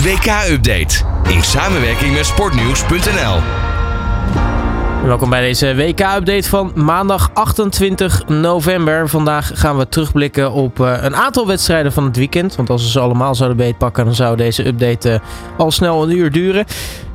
WK-update in samenwerking met sportnieuws.nl. Welkom bij deze WK-update van maandag 28 november. Vandaag gaan we terugblikken op uh, een aantal wedstrijden van het weekend. Want als we ze allemaal zouden beetpakken, dan zou deze update uh, al snel een uur duren.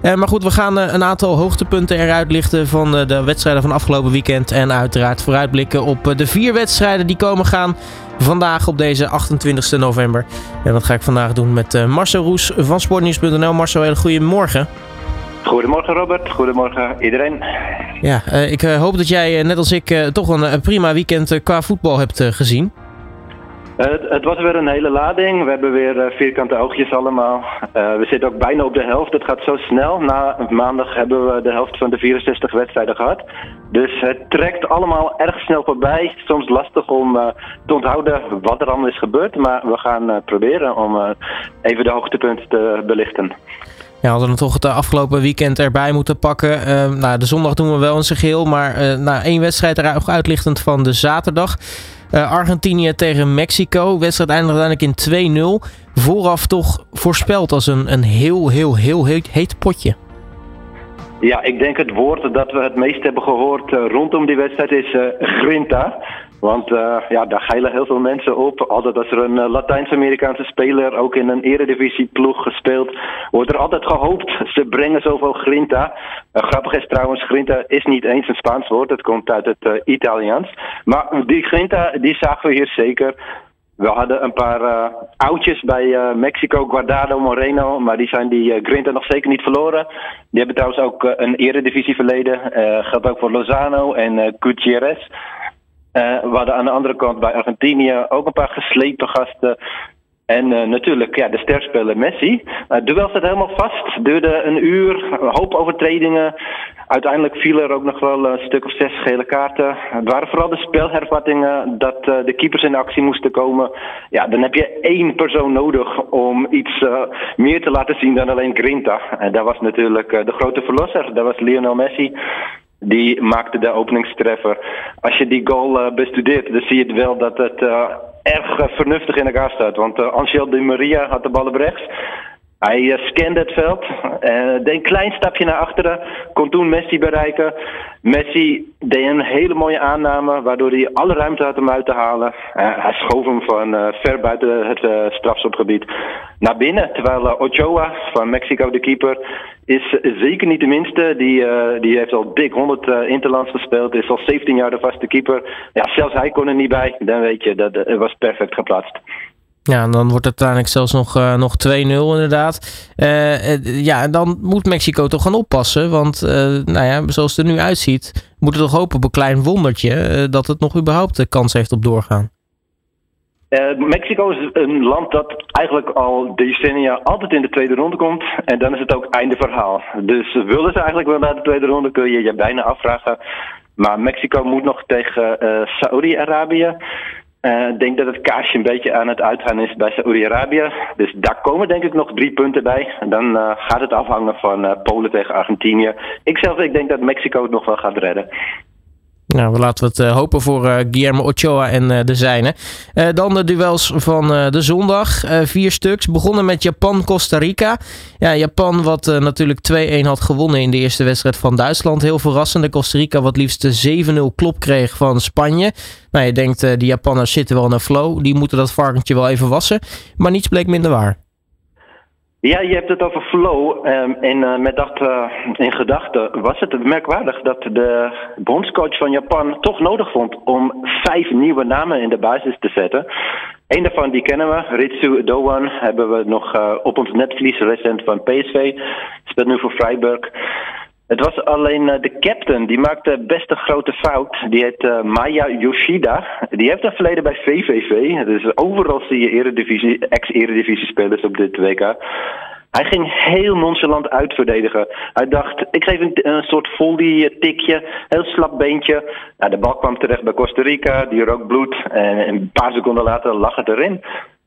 Uh, maar goed, we gaan een aantal hoogtepunten eruit lichten van de wedstrijden van afgelopen weekend. En uiteraard vooruitblikken op de vier wedstrijden die komen gaan vandaag op deze 28 november. En dat ga ik vandaag doen met Marcel Roes van Sportnieuws.nl. Marcel, hele goede morgen. Goedemorgen Robert, goedemorgen iedereen. Ja, uh, ik uh, hoop dat jij, net als ik, uh, toch een, prima weekend qua voetbal hebt gezien. Het, het, was weer een hele lading. We hebben weer vierkante oogjes allemaal. we zitten ook bijna op de helft. Het gaat zo snel. Na maandag hebben we de helft van de 64 wedstrijden gehad. Dus het trekt allemaal erg snel voorbij. Soms lastig om te onthouden wat er allemaal is gebeurd. Maar we gaan proberen om even de hoogtepunten te belichten. Ja, hadden we toch het afgelopen weekend erbij moeten pakken. Uh, nou, de zondag doen we wel in zijn geheel. Maar uh, één wedstrijd eruit uitlichtend van de zaterdag. Uh, Argentinië tegen Mexico. Wedstrijd eindigde uiteindelijk in 2-0. Vooraf toch voorspeld als een, een heel, heel, heel heet, heet potje. Ja, ik denk het woord dat we het meest hebben gehoord rondom die wedstrijd is grinta. Want uh, ja, daar geilen heel veel mensen op. Altijd als er een uh, Latijns-Amerikaanse speler ook in een eredivisie-ploeg gespeeld, wordt er altijd gehoopt. Ze brengen zoveel grinta. Uh, grappig is trouwens, grinta is niet eens een Spaans woord. Het komt uit het Italiaans. Maar die grinta, die zagen we hier zeker. We hadden een paar oudjes bij Mexico, Guardado, Moreno, maar die zijn die Grinta nog zeker niet verloren. Die hebben trouwens ook een eredivisie verleden. geldt ook voor Lozano en Gutierrez. Uh, we hadden aan de andere kant bij Argentinië ook een paar geslepen gasten. En uh, natuurlijk ja, de sterspeler Messi. Uh, duel staat helemaal vast. Duurde een uur, een hoop overtredingen. Uiteindelijk viel er ook nog wel een stuk of zes gele kaarten. Het waren vooral de spelhervattingen dat uh, de keepers in actie moesten komen. Ja, dan heb je één persoon nodig om iets meer te laten zien dan alleen Grinta. En dat was natuurlijk de grote verlosser. Dat was Lionel Messi. Die maakte de openingstreffer. Als je die goal uh, bestudeert, dan zie je wel dat het uh, erg uh, vernuftig in elkaar staat. Want Angel Di Maria had de bal op rechts. Hij uh, scande het veld, uh, deed een klein stapje naar achteren, kon toen Messi bereiken. Messi deed een hele mooie aanname, waardoor hij alle ruimte had om uit te halen. Uh, hij schoof hem van ver buiten het strafschopgebied naar binnen. Terwijl Ochoa van Mexico, de keeper, is zeker niet de minste. Die, die heeft al dik 100 interlands gespeeld, is al 17 jaar de vaste keeper. Ja, zelfs hij kon er niet bij. Dan weet je, dat het was perfect geplaatst. Ja, en dan wordt het uiteindelijk zelfs nog, uh, nog 2-0 inderdaad. Uh, ja, en dan moet Mexico toch gaan oppassen. Want nou ja, zoals het er nu uitziet, moeten we toch hopen op een klein wondertje dat het nog überhaupt de kans heeft op doorgaan. Mexico is een land dat eigenlijk al decennia altijd in de tweede ronde komt. En dan is het ook einde verhaal. Dus willen ze eigenlijk wel naar de tweede ronde, kun je je bijna afvragen. Maar Mexico moet nog tegen Saudi-Arabië. Eh, ik denk dat het kaasje een beetje aan het uitgaan is bij Saoedi-Arabië. Dus daar komen denk ik nog drie punten bij. En dan uh, gaat het afhangen van uh, Polen tegen Argentinië. Ik zelf ik denk dat Mexico het nog wel gaat redden. Nou, we laten we het hopen voor uh, Guillermo Ochoa en uh, de zijne. Dan de duels van de zondag. vier stuks. Begonnen met Japan-Costa Rica. Ja, Japan wat natuurlijk 2-1 had gewonnen in de eerste wedstrijd van Duitsland. Heel verrassend. Costa Rica wat liefst 7-0 klop kreeg van Spanje. Nou, je denkt, die Japanners zitten wel in een flow. Die moeten dat varkentje wel even wassen. Maar niets bleek minder waar. Ja, je hebt het over flow. En uh, met dat uh, in gedachten was het merkwaardig dat de bondscoach van Japan toch nodig vond om vijf nieuwe namen in de basis te zetten. Eén daarvan die kennen we, Ritsu Doan, hebben we nog uh, op ons netvlies recent van PSV. Speelt nu voor Freiburg. Het was alleen uh, de captain, die maakte best een grote fout. Die heet uh, Maya Yoshida. Die heeft een verleden bij VVV. Dus overal zie je eredivisie, ex-eredivisie spelers op dit WK. Hij ging heel nonchalant uitverdedigen. Hij dacht, ik geef een, een soort volley tikje, heel slap beentje. Nou, de bal kwam terecht bij Costa Rica, die rook bloed. En een paar seconden later lag het erin.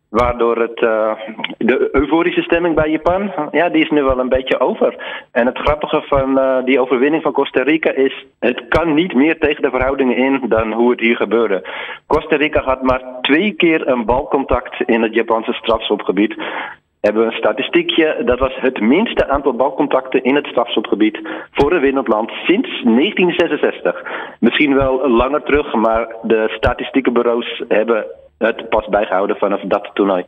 Waardoor het, uh, de euforische stemming bij Japan, ja, die is nu wel een beetje over. En het grappige van uh, die overwinning van Costa Rica is, het kan niet meer tegen de verhoudingen in dan hoe het hier gebeurde. Costa Rica had maar twee keer een balcontact in het Japanse strafschopgebied. hebben we een statistiekje. Dat was het minste aantal balcontacten in het strafschopgebied voor een winnend land sinds 1966. Misschien wel langer terug, maar de statistiekenbureaus hebben het pas bijgehouden vanaf dat toernooi.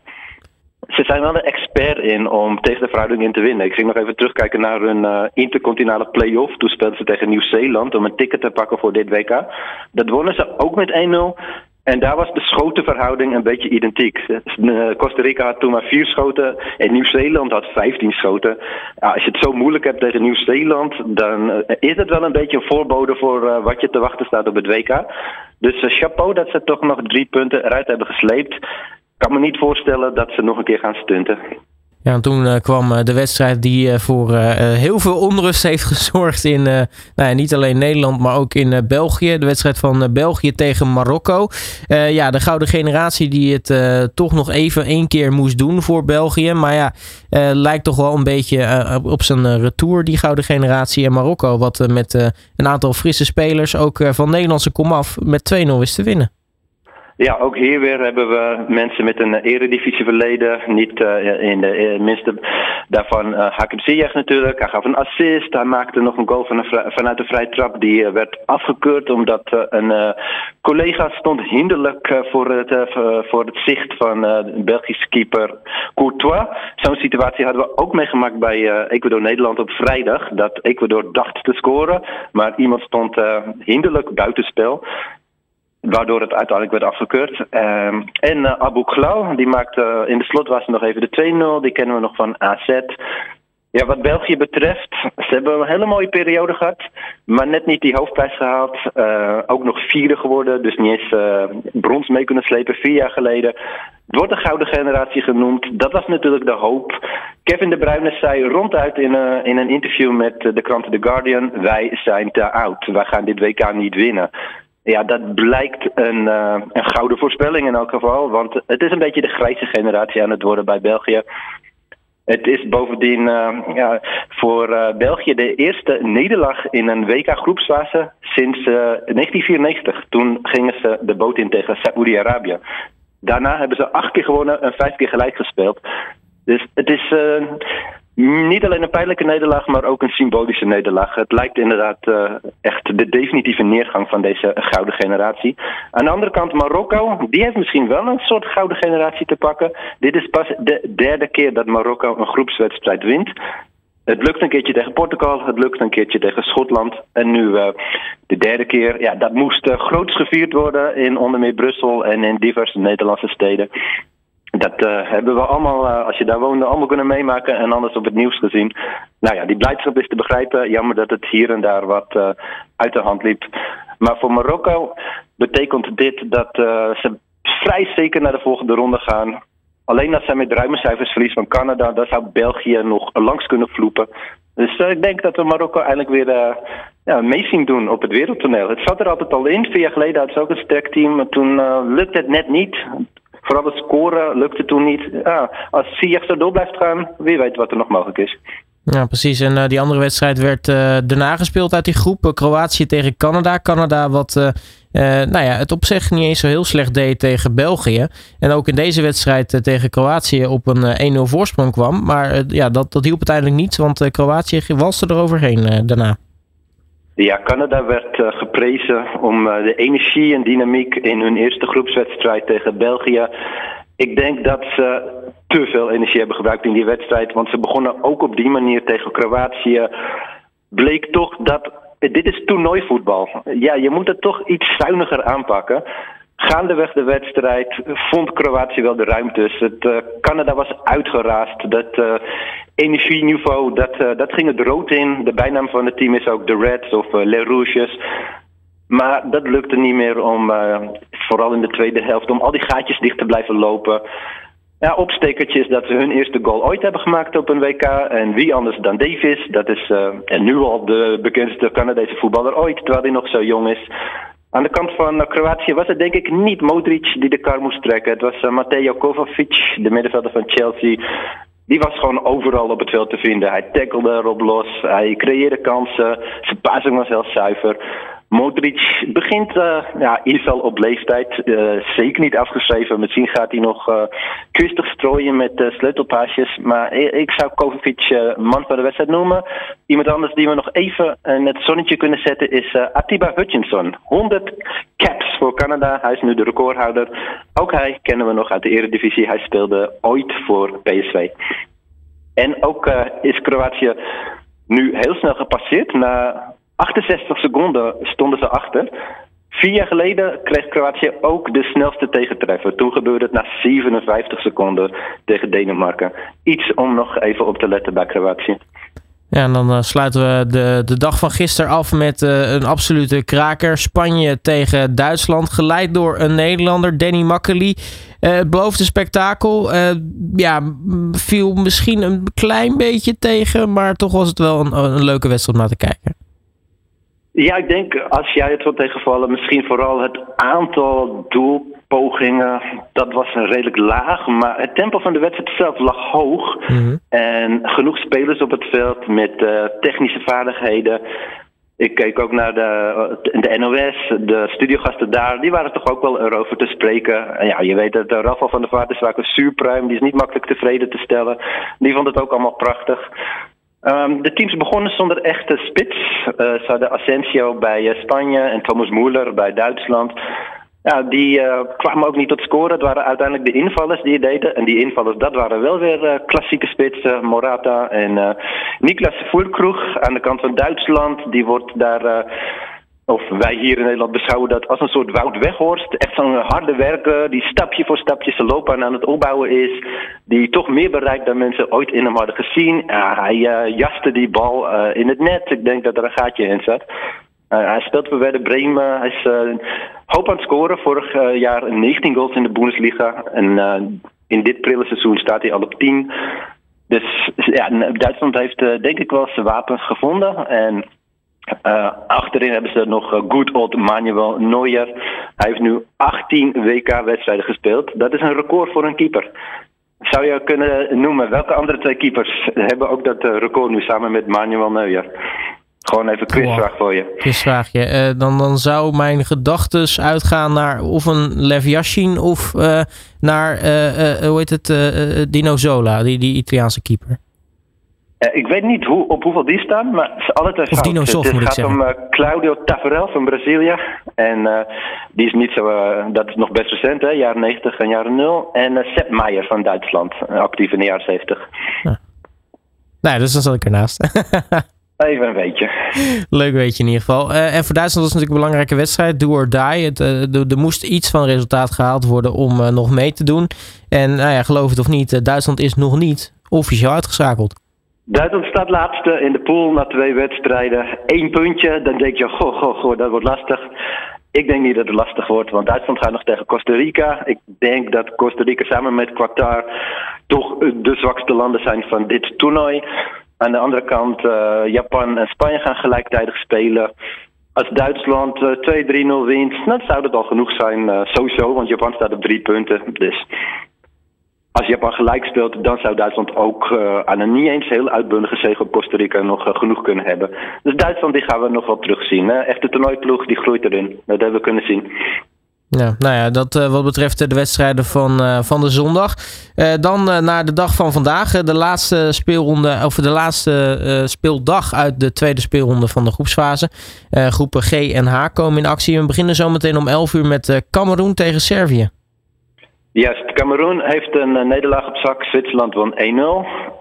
Ze zijn wel een expert in om tegen de verhouding in te winnen. Ik ging nog even terugkijken naar hun uh, intercontinentale play-off. Toen speelden ze tegen Nieuw-Zeeland om een ticket te pakken voor dit WK. Dat wonnen ze ook met 1-0. En daar was de schotenverhouding een beetje identiek. Eh, Costa Rica had toen maar vier schoten en Nieuw-Zeeland had 15 schoten. Als je het zo moeilijk hebt tegen Nieuw-Zeeland, dan eh, is het wel een beetje een voorbode voor wat je te wachten staat op het WK. Dus chapeau dat ze toch nog drie punten eruit hebben gesleept kan me niet voorstellen dat ze nog een keer gaan stunten. Ja, en toen uh, kwam uh, de wedstrijd die uh, voor heel veel onrust heeft gezorgd in nou ja, niet alleen Nederland, maar ook in België. De wedstrijd van België tegen Marokko. ja, de gouden generatie die het toch nog even één keer moest doen voor België. Maar ja, lijkt toch wel een beetje op zijn retour, die gouden generatie. En Marokko, wat met een aantal frisse spelers, ook van Nederlandse komaf, met 2-0 wist te winnen. Ja, ook hier weer hebben we mensen met een eredivisie verleden. Niet uh, in de uh, minste daarvan uh, Hakim Ziyech natuurlijk. Hij gaf een assist. Hij maakte nog een goal een, vanuit de vrije trap. Die werd afgekeurd omdat een collega stond hinderlijk voor, het, voor het zicht van de Belgische keeper Courtois. Zo'n situatie hadden we ook meegemaakt bij Ecuador-Nederland op vrijdag. Dat Ecuador dacht te scoren, maar iemand stond hinderlijk buitenspel. Waardoor het uiteindelijk werd afgekeurd. Uh, en uh, Abu Glau, die maakte uh, in de slotfase nog even de 2-0. Die kennen we nog van AZ. Ja, wat België betreft, ze hebben een hele mooie periode gehad. Maar net niet die hoofdprijs gehaald. Uh, ook nog vierde geworden. Dus niet eens brons mee kunnen slepen vier jaar geleden. Het wordt de gouden generatie genoemd. Dat was natuurlijk de hoop. Kevin de Bruyne zei ronduit in, in een interview met de krant The Guardian... wij zijn te oud. Wij gaan dit WK niet winnen. Ja, dat blijkt een, uh, een gouden voorspelling in elk geval. Want het is een beetje de grijze generatie aan het worden bij België. Het is bovendien uh, ja, voor uh, België de eerste nederlaag in een WK-groepsfase sinds 1994. Toen gingen ze de boot in tegen Saoedi-Arabië. Daarna hebben ze acht keer gewonnen en vijf keer gelijk gespeeld. Dus het is niet alleen een pijnlijke nederlaag, maar ook een symbolische nederlaag. Het lijkt inderdaad uh, echt de definitieve neergang van deze gouden generatie. Aan de andere kant, Marokko, die heeft misschien wel een soort gouden generatie te pakken. Dit is pas de derde keer dat Marokko een groepswedstrijd wint. Het lukt een keertje tegen Portugal, het lukt een keertje tegen Schotland. En nu uh, de derde keer. Ja, dat moest uh, groots gevierd worden in onder meer Brussel en in diverse Nederlandse steden. Dat uh, hebben we allemaal, uh, als je daar woonde, allemaal kunnen meemaken en anders op het nieuws gezien. Nou ja, die blijdschap is te begrijpen. Jammer dat het hier en daar wat uh, uit de hand liep. Maar voor Marokko betekent dit dat ze vrij zeker naar de volgende ronde gaan. Alleen als zij met ruime cijfers verlies van Canada, dan zou België nog langs kunnen vloepen. Dus ik denk dat we Marokko eindelijk weer ja, mee zien doen op het wereldtoneel. Het zat er altijd al in. Vier jaar geleden hadden ze ook een sterk team. Maar toen lukte het net niet. Vooral het scoren lukte toen niet. Ja, als Ziyech zo door blijft gaan, wie weet wat er nog mogelijk is. Ja, precies. En uh, die andere wedstrijd werd uh, daarna gespeeld uit die groep. Uh, Kroatië tegen Canada. Canada wat nou ja, het op zich niet eens zo heel slecht deed tegen België. En ook in deze wedstrijd tegen Kroatië op een 1-0 voorsprong kwam. Maar ja, dat, dat hielp uiteindelijk niet, want Kroatië walste er overheen daarna. Ja, Canada werd uh, geprezen om uh, de energie en dynamiek in hun eerste groepswedstrijd tegen België. Ik denk dat ze te veel energie hebben gebruikt in die wedstrijd, want ze begonnen ook op die manier tegen Kroatië. Bleek toch dat dit is toernooivoetbal. Ja, je moet het toch iets zuiniger aanpakken. Gaandeweg de wedstrijd vond Kroatië wel de ruimtes. Het, uh, Canada was uitgeraasd. Dat uh, energieniveau, dat, uh, dat ging het rood in. De bijnaam van het team is ook de Reds of Les Rouges. Maar dat lukte niet meer om, vooral in de tweede helft, om al die gaatjes dicht te blijven lopen. Ja, opstekertjes dat ze hun eerste goal ooit hebben gemaakt op een WK. En wie anders dan Davis. Dat is en nu al de bekendste Canadese voetballer ooit, terwijl hij nog zo jong is. Aan de kant van Kroatië was het denk ik niet Modric die de kar moest trekken. Het was uh, Mateo Kovacic, de middenvelder van Chelsea. Die was gewoon overal op het veld te vinden. Hij tackelde erop los, hij creëerde kansen, zijn passing was heel zuiver. Modric begint uh, ja, ieder op leeftijd. Uh, zeker niet afgeschreven. Misschien gaat hij nog uh, strooien met sleutelpaasjes. Maar ik zou Kovacic man van de wedstrijd noemen. Iemand anders die we nog even in het zonnetje kunnen zetten is Atiba Hutchinson. 100 caps voor Canada. Hij is nu de recordhouder. Ook hij kennen we nog uit de eredivisie. Hij speelde ooit voor PSV. En ook is Kroatië nu heel snel gepasseerd. Na 68 seconden stonden ze achter. Vier jaar geleden kreeg Kroatië ook de snelste tegentreffer. Toen gebeurde het na 57 seconden tegen Denemarken. Iets om nog even op te letten bij Kroatië. Ja, en dan uh, sluiten we de, de dag van gisteren af met uh, een absolute kraker. Spanje tegen Duitsland, geleid door een Nederlander, Danny Makkely. Uh, het beloofde spektakel. ja, viel misschien een klein beetje tegen, maar toch was het wel een, een leuke wedstrijd om naar te kijken. Ja, ik denk als jij het wil tegenvallen, misschien vooral het aantal doelpogingen, dat was redelijk laag. Maar het tempo van de wedstrijd zelf lag hoog. Mhm. En genoeg spelers op het veld met uh, technische vaardigheden. Ik keek ook naar de, de NOS, de studiogasten daar, die waren toch ook wel erover te spreken. En ja, je weet dat Rafael van der Vaart is vaak een superpruim, die is niet makkelijk tevreden te stellen. Die vond het ook allemaal prachtig. Um, de teams begonnen zonder echte spits. Uh, ze hadden Asensio bij uh, Spanje en Thomas Müller bij Duitsland. Ja, die uh, kwamen ook niet tot scoren. Het waren uiteindelijk de invallers die het deden. En die invallers, dat waren wel weer klassieke spitsen. Morata en Niklas Fulkroeg aan de kant van Duitsland. Die wordt daar of wij hier in Nederland beschouwen dat als een soort Wout Weghorst. Echt zo'n harde werker die stapje voor stapje zijn loopbaan aan het opbouwen is. Die toch meer bereikt dan mensen ooit in hem hadden gezien. hij uh, jaste die bal uh, in het net. Ik denk dat er een gaatje in zat. Uh, hij speelt voor Werder Bremen. Hij is hoop aan het scoren. Vorig jaar 19 goals in de Bundesliga. En in dit prille seizoen staat hij al op 10. Dus ja, Duitsland heeft denk ik wel zijn wapens gevonden. En uh, achterin hebben ze nog uh, good old Manuel Neuer. Hij heeft nu 18 WK-wedstrijden gespeeld. Dat is een record voor een keeper. Zou je kunnen noemen welke andere twee keepers hebben ook dat uh, record nu samen met Manuel Neuer? Gewoon even quizvraag voor je. Quizvraagje. dan, dan zou mijn gedachten uitgaan naar of een Lev Yashin of naar, hoe heet het, Dino Zola, die, die Italiaanse keeper. Uh, ik weet niet hoe, op hoeveel die staan, maar ze alle twee Of Dino Sof, Het gaat om uh, Claudio Tafarel van Brazilië. En uh, die is niet zo, dat is nog best recent, hè, jaren 90 en jaren 0. En Sepp Meijer van Duitsland, actief in de jaren 70. Ja. Nou, dus dan zat ik ernaast. Even een beetje. Leuk weetje in ieder geval. en voor Duitsland was het natuurlijk een belangrijke wedstrijd. Do or die. Het, er moest iets van resultaat gehaald worden om nog mee te doen. En nou ja, geloof het of niet, Duitsland is nog niet officieel uitgeschakeld. Duitsland staat laatste in de pool na twee wedstrijden. Eén puntje, dan denk je, goh, goh, goh, dat wordt lastig. Ik denk niet dat het lastig wordt, want Duitsland gaat nog tegen Costa Rica. Ik denk dat Costa Rica samen met Qatar toch de zwakste landen zijn van dit toernooi. Aan de andere kant, uh, Japan en Spanje gaan gelijktijdig spelen. Als Duitsland uh, 2-3-0 wint, dan zou dat al genoeg zijn, uh, sowieso, want Japan staat op drie punten. Dus als Japan gelijk speelt, dan zou Duitsland ook uh, aan een niet eens heel uitbundige zege op Costa Rica nog uh, genoeg kunnen hebben. Dus Duitsland die gaan we nog wel terugzien. Hè? Echte toernooiploeg die groeit erin. Dat hebben we kunnen zien. Ja, nou ja, dat uh, wat betreft de wedstrijden van, van de zondag. dan naar de dag van vandaag. de laatste speelronde, of de laatste speeldag uit de tweede speelronde van de groepsfase. groepen G en H komen in actie. We beginnen zometeen om 11 uur met Cameroen tegen Servië. Juist, Cameroen heeft een uh, nederlaag op zak. Zwitserland won 1-0.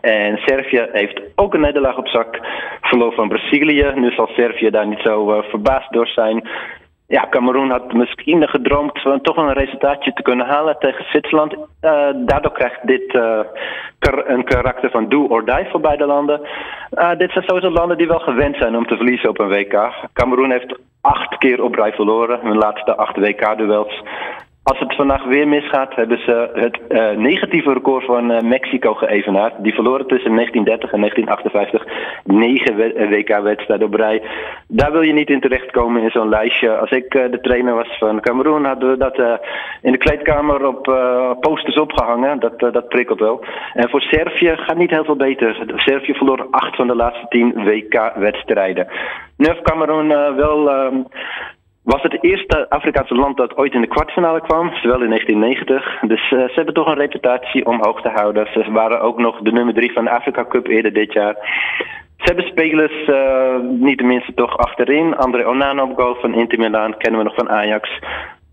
En Servië heeft ook een nederlaag op zak. Verloor van Brazilië. Nu zal Servië daar niet zo uh, verbaasd door zijn. Ja, Cameroen had misschien gedroomd van toch een resultaatje te kunnen halen tegen Zwitserland. Uh, daardoor krijgt dit een karakter van do or die voor beide landen. dit zijn sowieso landen die wel gewend zijn om te verliezen op een WK. Cameroen heeft acht keer op rij verloren. Hun laatste acht WK-duels Als het vandaag weer misgaat, hebben ze het uh, negatieve record van uh, Mexico geëvenaard. Die verloren tussen 1930 en 1958 negen WK-wedstrijden op rij. Daar wil je niet in terechtkomen in zo'n lijstje. Als ik de trainer was van Cameroen, hadden we dat in de kleedkamer op posters opgehangen. Dat, dat prikkelt wel. En voor Servië gaat niet heel veel beter. Servië verloor acht van de laatste tien WK-wedstrijden. Nu heeft Cameroen wel ehm, was het eerste Afrikaanse land dat ooit in de kwartfinale kwam, zowel in 1990. Dus uh, ze hebben toch een reputatie om hoog te houden. Ze waren ook nog de nummer drie van de Afrika Cup eerder dit jaar. Ze hebben spelers, uh, niet tenminste toch achterin. André Onana op goal van Inter Milan, kennen we nog van Ajax.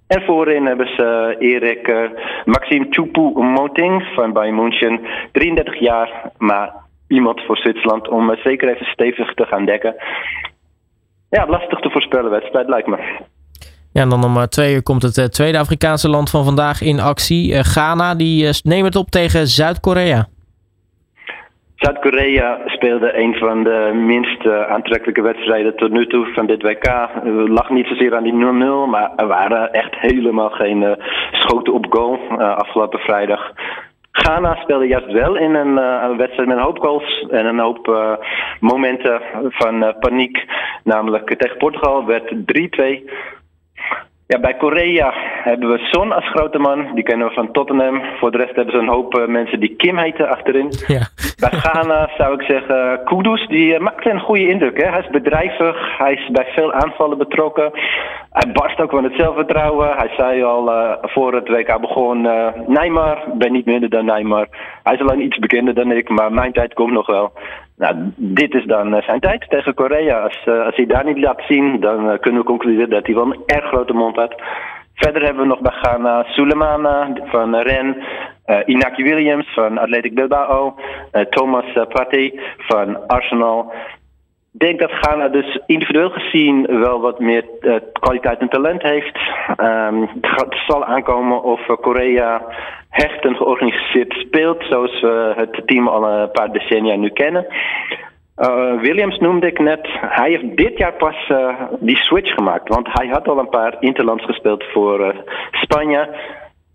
En voorin hebben ze Erik uh, Maxime Choupo-Moting van Bayern München. 33 jaar, maar iemand voor Zwitserland om zeker even stevig te gaan dekken ja, lastig te voorspellen wedstrijd, lijkt me. Ja, en dan om eh, twee uur komt het eh, tweede Afrikaanse land van vandaag in actie. Uh, Ghana, die neemt het op tegen Zuid-Korea. Zuid-Korea speelde een van de minst aantrekkelijke wedstrijden tot nu toe van dit WK. Lag niet zozeer aan die 0-0, maar er waren echt helemaal geen schoten op goal afgelopen vrijdag. Ghana speelde juist wel in een, uh, wedstrijd met een hoop goals en een hoop uh, momenten van uh, paniek. Namelijk tegen Portugal werd 3-2. Ja, bij Korea hebben we Son als grote man. Die kennen we van Tottenham. Voor de rest hebben ze een hoop mensen die Kim heten achterin. Ja. Bij Ghana zou ik zeggen Kudus. Die maakt een goede indruk. Hè? Hij is bedrijvig. Hij is bij veel aanvallen betrokken. Hij barst ook van het zelfvertrouwen. Hij zei al uh, voor het WK begon, uh, Neymar, ben niet minder dan Neymar. Hij is alleen iets bekender dan ik, maar mijn tijd komt nog wel. Nou, dit is dan uh, zijn tijd tegen Korea. Als, als hij daar niet laat zien, dan kunnen we concluderen dat hij wel een erg grote mond had. Verder hebben we nog bij Ghana Sulemana van Ren, Inaki Williams van Athletic Bilbao, Thomas Partey van Arsenal. Ik denk dat Ghana dus individueel gezien wel wat meer uh, kwaliteit en talent heeft. Um, het zal aankomen of Korea hecht en georganiseerd speelt, zoals we het team al een paar decennia nu kennen. Uh, Williams noemde ik net. Hij heeft dit jaar pas die switch gemaakt. Want hij had al een paar interlands gespeeld voor Spanje.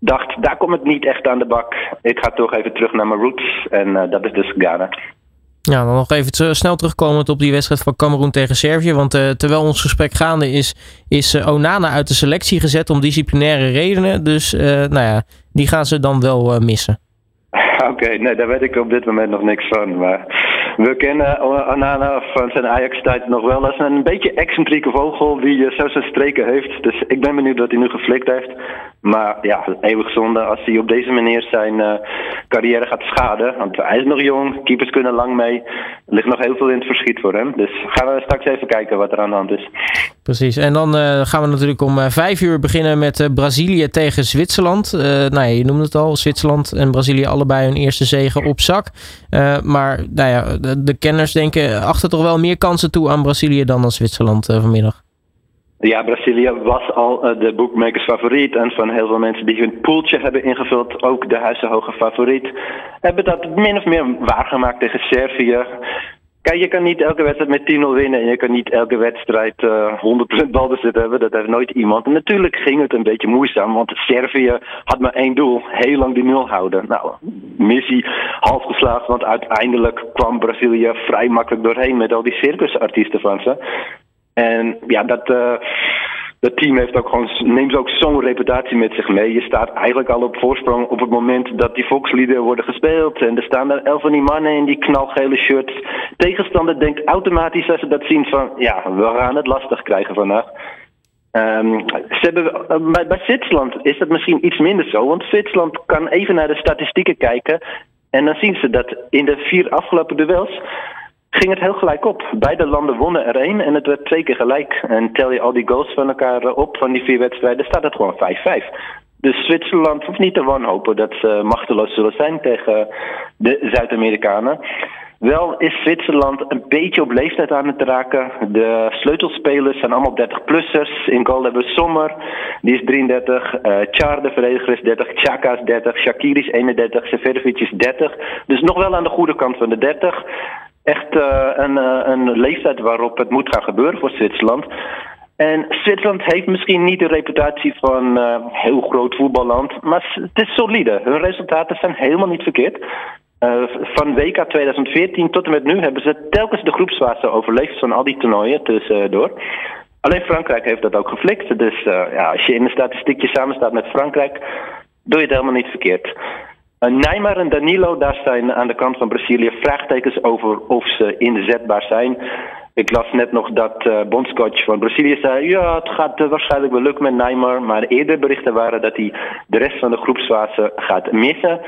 Dacht, daar komt het niet echt aan de bak. Ik ga toch even terug naar mijn roots. En dat is dus Ghana. Ja, dan nog even snel terugkomend op die wedstrijd van Cameroen tegen Servië. Want uh, terwijl ons gesprek gaande is, is uh, Onana uit de selectie gezet om disciplinaire redenen. Dus uh, nou ja, die gaan ze dan wel missen. Oké, nee, daar weet ik op dit moment nog niks van. Maar we kennen Onana van zijn Ajax-tijd nog wel als een beetje excentrieke vogel die zo zijn streken heeft. Dus ik ben benieuwd wat hij nu geflikt heeft. Maar ja, eeuwig zonde als hij op deze manier zijn uh, carrière gaat schaden. Want hij is nog jong, keepers kunnen lang mee. Er ligt nog heel veel in het verschiet voor hem. Dus gaan we straks even kijken wat er aan de hand is. Precies, en dan gaan we natuurlijk om uh, vijf uur beginnen met Brazilië tegen Zwitserland. nou ja, je noemde het al, Zwitserland en Brazilië allebei hun eerste zegen op zak. maar nou ja, de, kenners denken achter toch wel meer kansen toe aan Brazilië dan aan Zwitserland vanmiddag. Ja, Brazilië was al uh, de bookmakers favoriet. En van heel veel mensen die hun poeltje hebben ingevuld, ook de huizenhoge favoriet, hebben dat min of meer waargemaakt tegen Servië. Kijk, je kan niet elke wedstrijd met 10-0 winnen en je kan niet elke wedstrijd uh, eh, 100% balbezit hebben. Dat heeft nooit iemand. En natuurlijk ging het een beetje moeizaam, want Servië had maar één doel: heel lang die nul houden. Nou, missie half geslaagd, want uiteindelijk kwam Brazilië vrij makkelijk doorheen met al die circusartiesten van ze. En ja, dat, uh, dat team heeft ook gewoon, neemt ook zo'n reputatie met zich mee. Je staat eigenlijk al op voorsprong op het moment dat die volksliederen worden gespeeld. En er staan er elf van die mannen in die knalgele shirts. Tegenstander denkt automatisch als ze dat zien van, ja, we gaan het lastig krijgen vandaag. Um, ze hebben, eh, bij, bij Zwitserland is dat misschien iets minder zo. Want Zwitserland kan even naar de statistieken kijken. En dan zien ze dat in de vier afgelopen duels ging het heel gelijk op. Beide landen wonnen er één en het werd twee keer gelijk. En tel je al die goals van elkaar eh, op van die vier wedstrijden, staat het gewoon 5-5. Dus Zwitserland hoeft niet te wanhopen dat ze machteloos zullen zijn tegen de Zuid-Amerikanen. Wel is Zwitserland een beetje op leeftijd aan het raken. De sleutelspelers zijn allemaal 30-plussers. In goal hebben we Sommer, die is 33. Uh, eh, Char, de verdediger, is 30. Chaka is 30. Shakiri is 31. Seferovic is 30. Dus nog wel aan de goede kant van de 30 echt uh, een, uh, een leeftijd waarop het moet gaan gebeuren voor Zwitserland. En Zwitserland heeft misschien niet de reputatie van uh, heel groot voetballand, maar het is solide. Hun resultaten zijn helemaal niet verkeerd. Van WK 2014 tot en met nu hebben ze telkens de groepsfase overleefd van al die toernooien tussendoor. Alleen Frankrijk heeft dat ook geflikt. Dus ja, als je in een statistiekje samenstaat met Frankrijk, doe je het helemaal niet verkeerd. Uh, Neymar en Danilo, daar zijn aan de kant van Brazilië vraagtekens over of ze inzetbaar zijn. Ik las net nog dat uh, bondscoach van Brazilië zei: ja, het gaat uh, waarschijnlijk wel lukken met Neymar. Maar eerder berichten waren dat hij de rest van de groepsfase gaat missen.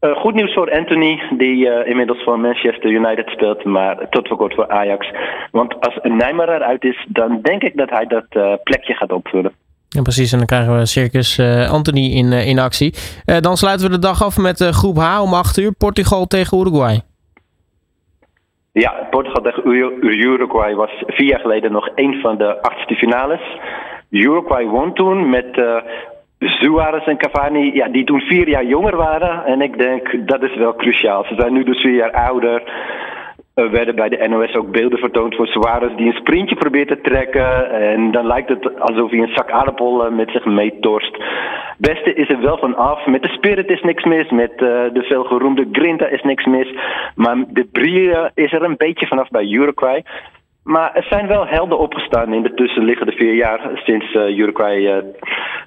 Goed nieuws voor Anthony, die inmiddels voor Manchester United speelt, maar tot voor kort voor Ajax. Want als Neymar eruit is, dan denk ik dat hij dat plekje gaat opvullen. Ja, precies. En dan krijgen we Circus Anthony in, in actie. dan sluiten we de dag af met groep H om 8 uur. Portugal tegen Uruguay. Ja, Portugal tegen Uruguay was vier jaar geleden nog een van de achtste finales. Uruguay won toen met Suarez en Cavani, ja, die toen vier jaar jonger waren. En ik denk dat is wel cruciaal. Ze zijn nu dus vier jaar ouder. Er werden bij de NOS ook beelden vertoond van Suarez die een sprintje probeert te trekken. En dan lijkt het alsof hij een zak aardappelen met zich meetorst. Beste is er wel van af. Met de Spirit is niks mis. Met uh, de veelgeroemde Grinta is niks mis. Maar de Brie is er een beetje vanaf bij Uruguay. Maar er zijn wel helden opgestaan in de tussenliggende vier jaar sinds uh, Uruguay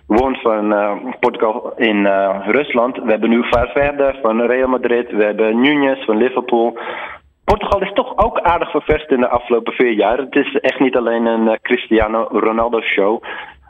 van Portugal in Rusland. We hebben nu Valverde van Real Madrid, we hebben Nunez van Liverpool. Portugal is toch ook aardig ververst in de afgelopen vier jaar. Het is echt niet alleen een Cristiano Ronaldo show.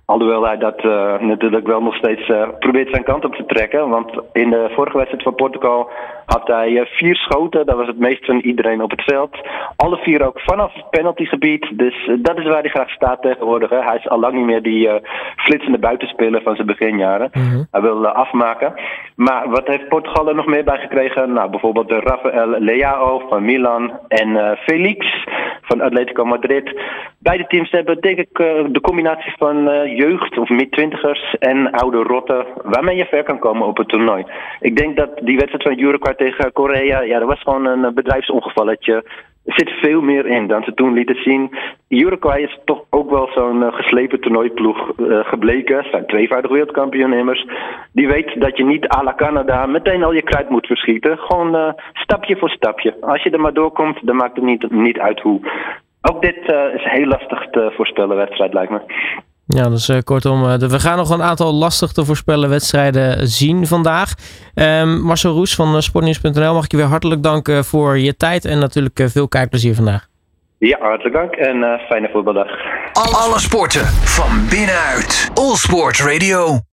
Alhoewel hij dat uh, natuurlijk wel nog steeds uh, probeert zijn kant op te trekken. Want in de vorige wedstrijd van Portugal had hij uh, vier schoten. Dat was het meest van iedereen op het veld. Alle vier ook vanaf het penaltygebied. Dus dat is waar hij graag staat tegenwoordig. Hè. Hij is al lang niet meer die flitsende buitenspeler van zijn beginjaren. Mm -hmm. Hij wil afmaken. Maar wat heeft Portugal er nog meer bij gekregen? Nou, bijvoorbeeld de Rafael Leao van Milan en Felix van Atletico Madrid. Beide teams hebben denk ik de combinatie van jeugd of mid-twintigers en oude rotten waarmee je ver kan komen op het toernooi. Ik denk dat die wedstrijd van Uruguay tegen Korea, ja, dat was gewoon een bedrijfsongevalletje. Er zit veel meer in dan ze toen lieten zien. Uruguay is toch ook wel zo'n uh, geslepen toernooiploeg uh, gebleken. Ze zijn tweevoudig wereldkampioen immers. Die weet dat je niet à la Canada meteen al je kruid moet verschieten. Gewoon stapje voor stapje. Als je er maar doorkomt, dan maakt het niet, niet uit hoe. Ook dit is heel lastig te voorspellen wedstrijd, lijkt me. Ja, dus uh, kortom, uh, we gaan nog een aantal lastig te voorspellen wedstrijden zien vandaag. Um, Marcel Roes van uh, Sportnieuws.nl, mag ik je weer hartelijk danken voor je tijd en natuurlijk veel kijkplezier vandaag. Ja, hartelijk dank en fijne voetbaldag. Alle sporten van binnenuit. All Sport Radio.